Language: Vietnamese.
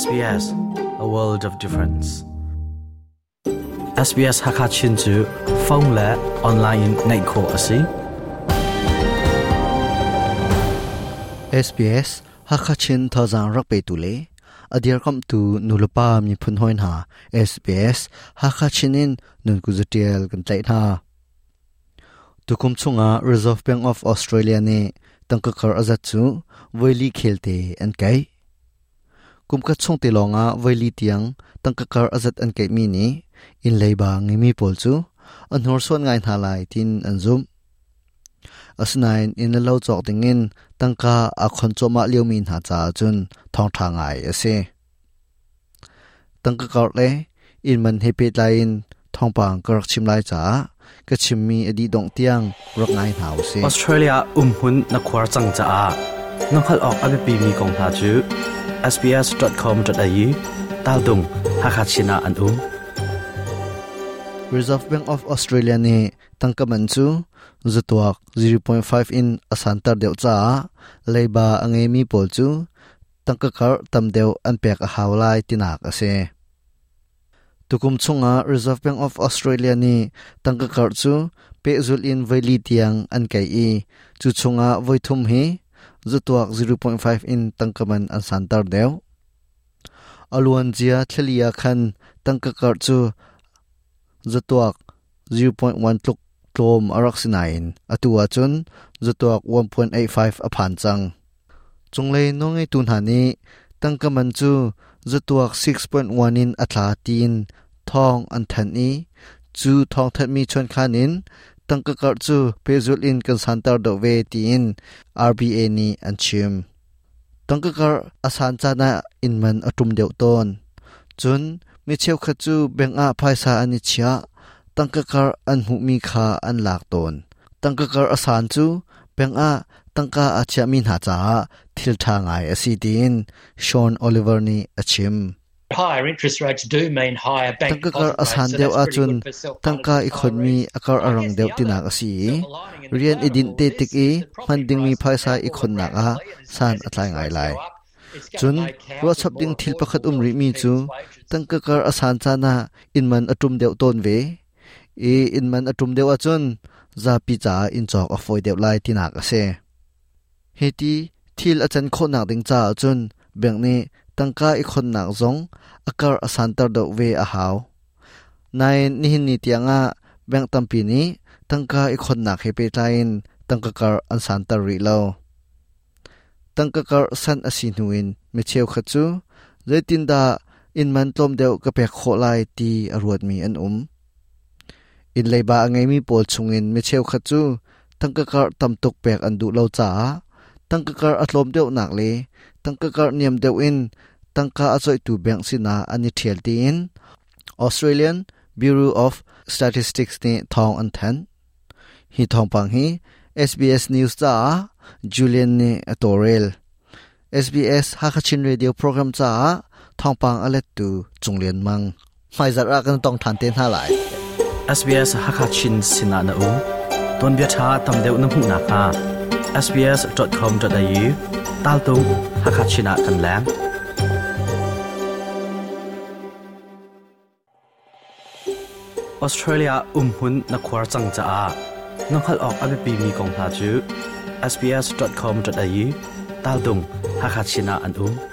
SBS a world of difference. SBS Hakachin chu phone la online nei kho asi SBS Hakachin thazang rak pe tu le adir kam tu nulapa mi phun hoin ha. SBS Hakachinin nun ku zatial kan tlai na tukum chunga Reserve Bank of Australia ne tangka kar azat chu voili khelte an kai kumka chong te longa voili tiang tangka kar azat an ke mi ni. In leiba ngi mi pol chu. An hor son ngai tha lai tin an zum. Asnain in lo chok dingin tangka a khon choma liu min ha cha chun thong tha ngai ase tangka kar le in man hepe in thong pang kar chim lai cha. Ka chim mi adi dong tiang rok ngai thau se. Australia um hun na khwar chang cha. a nokhal ok abi pi mi kong ha chu sbs.com.au tal dung hakachina an um Reserve Bank of Australia ne tangka man chu, zutuak 0.5 in asantar deu cha leiba ange mi pol chu tangka kar tam deuh an pek a hawlai tinak ase tukum chunga Reserve Bank of Australia ni tangka kar chu, pe zul in vaili tiang an kai i, chu chunga voithum hi zutuak 0.5 in tangkaman an santar deu aluan jia thlia khan tangka kar chu zutuak 0.1 tluk tlom arak sinain atua chun zutuak 1.85 aphan chang chunglei nongai tun hani tangkaman chu zutuak 6.1 in atla tin thong an than i chu thong that mi chon khanin tangka kar chu pezul in kan santar do ve tin RBA ni an chim tangka kar asan cha na in man atum deu ton chun mi cheu kha chu beng a phaisa ani chia cơ kar an hu mi kha an lak ton cơ kar asan chu beng a tangka achia min ha cha thil tha ngai asidin Sean Oliver ni achim bank tangka kar asan deuh a chun tangka economy akar arang deuh tinak asi. rian idin te tik i manding mi phaisa khon nak a san atlai ngai lai. chun ro chap ding thil pakhat um ri mi chu. tangka kar asan chana inman atum deuh ton ve. E inman atum deuh a chun za pi cha in chok a foi deuh lai tinak ase heti thil achan kho nak ding cha chun beng ni tangka ikhon nak zong, akar asantar do ve a hau nai ni hin ni tianga bank tampi ni, tangka ikhon nak he pe tain tangka kar an ri lo tangka kar san asi nuin mi cheu kha zaitin da in man tlom deu ka pe kho lai ti aruat mi an um. In leiba angai mi pol chungin mi cheu kha tangka kar tamtuk pek an du lo cha tangka kar atlom deu nak le tangka kar niam deuh in tangka achoi tu bank sina ani thial ti in Australian Bureau of Statistics ni thong an than hi thong pang hi SBS News cha, Julian ni atorel SBS Hakachin Radio program cha, thong pang alet tu chunglen mang. Mai zar ra kan tong than ten ha lai. SBS Hakachin sina na um ton bia tha tam deuh na hu na ka. sbs.com.au ตาลตุงฮักขัดชนะกันแล้งออสเตรเลียอุ้มหุ่นนักควาจังจ้าน้องขัดออกอเบปีมีกองพาจู sbs.com.au ตาลตุงฮักขัดชนะอันอุ้ม